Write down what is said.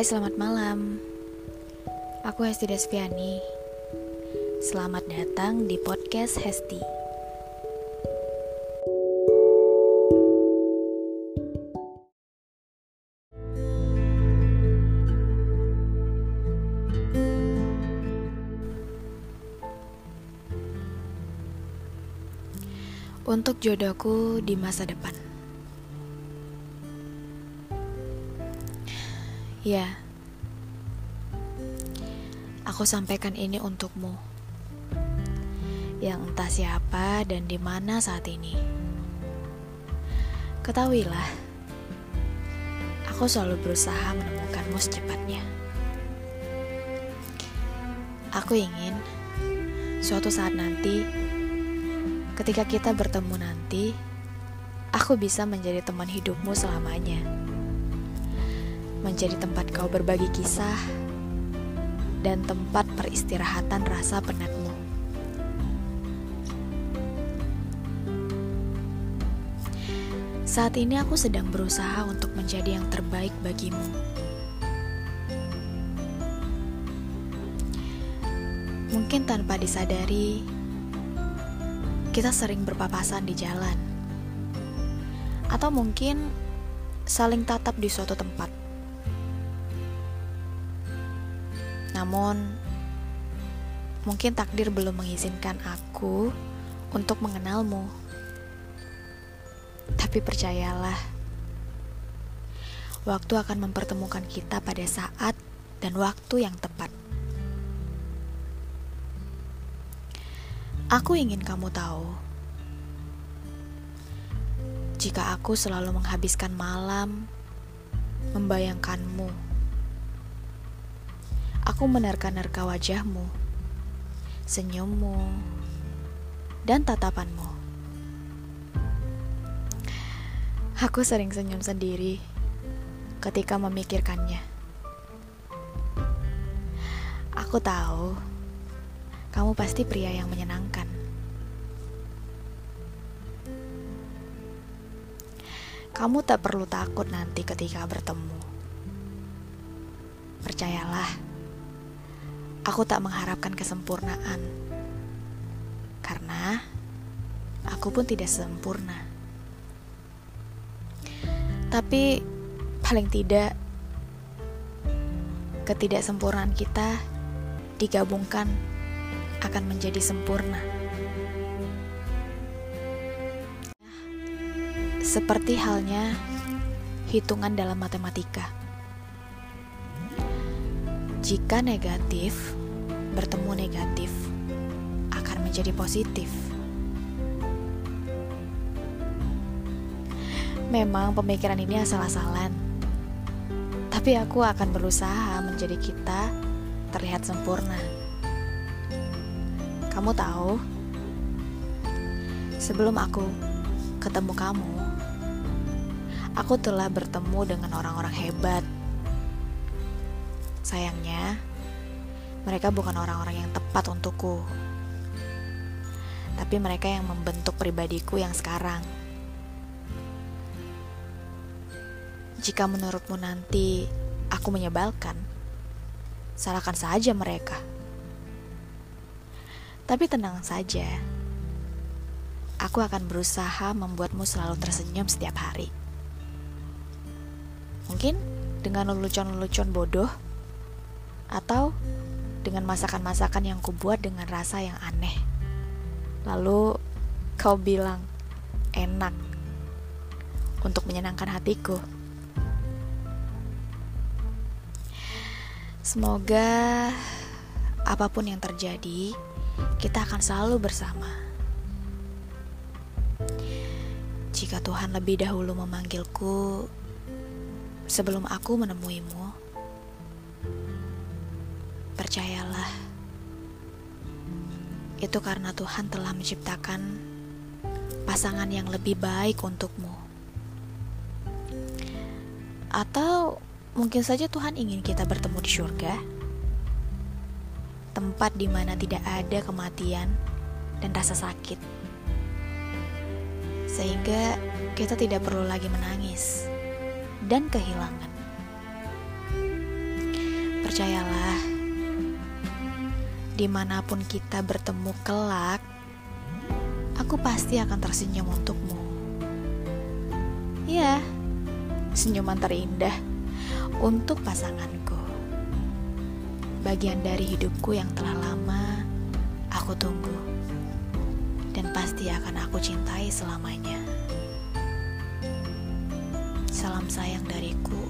Hai selamat malam. Aku Hesti Desviani. Selamat datang di podcast Hesti. Untuk jodohku di masa depan Ya, aku sampaikan ini untukmu, yang entah siapa dan di mana saat ini. Ketahuilah, aku selalu berusaha menemukanmu secepatnya. Aku ingin suatu saat nanti, ketika kita bertemu nanti, aku bisa menjadi teman hidupmu selamanya menjadi tempat kau berbagi kisah dan tempat peristirahatan rasa penatmu. Saat ini aku sedang berusaha untuk menjadi yang terbaik bagimu. Mungkin tanpa disadari, kita sering berpapasan di jalan, atau mungkin saling tatap di suatu tempat. Namun, mungkin takdir belum mengizinkan aku untuk mengenalmu. Tapi percayalah, waktu akan mempertemukan kita pada saat dan waktu yang tepat. Aku ingin kamu tahu, jika aku selalu menghabiskan malam membayangkanmu Aku menerka-nerka wajahmu, senyummu, dan tatapanmu. Aku sering senyum sendiri ketika memikirkannya. Aku tahu kamu pasti pria yang menyenangkan. Kamu tak perlu takut nanti ketika bertemu. Percayalah Aku tak mengharapkan kesempurnaan, karena aku pun tidak sempurna. Tapi paling tidak, ketidaksempurnaan kita digabungkan akan menjadi sempurna. Seperti halnya hitungan dalam matematika. Jika negatif bertemu negatif, akan menjadi positif. Memang pemikiran ini asal-asalan, tapi aku akan berusaha menjadi kita terlihat sempurna. Kamu tahu, sebelum aku ketemu kamu, aku telah bertemu dengan orang-orang hebat Sayangnya, mereka bukan orang-orang yang tepat untukku. Tapi mereka yang membentuk pribadiku yang sekarang. Jika menurutmu nanti aku menyebalkan, salahkan saja mereka. Tapi tenang saja, aku akan berusaha membuatmu selalu tersenyum setiap hari. Mungkin dengan lelucon-lelucon bodoh atau dengan masakan-masakan yang kubuat dengan rasa yang aneh. Lalu kau bilang enak untuk menyenangkan hatiku. Semoga apa pun yang terjadi, kita akan selalu bersama. Jika Tuhan lebih dahulu memanggilku sebelum aku menemuimu, Percayalah, itu karena Tuhan telah menciptakan pasangan yang lebih baik untukmu. Atau mungkin saja Tuhan ingin kita bertemu di surga, tempat di mana tidak ada kematian dan rasa sakit, sehingga kita tidak perlu lagi menangis dan kehilangan. Percayalah, di mana pun kita bertemu kelak, aku pasti akan tersenyum untukmu. Ya, senyuman terindah untuk pasanganku. Bagian dari hidupku yang telah lama aku tunggu dan pasti akan aku cintai selamanya. Salam sayang dariku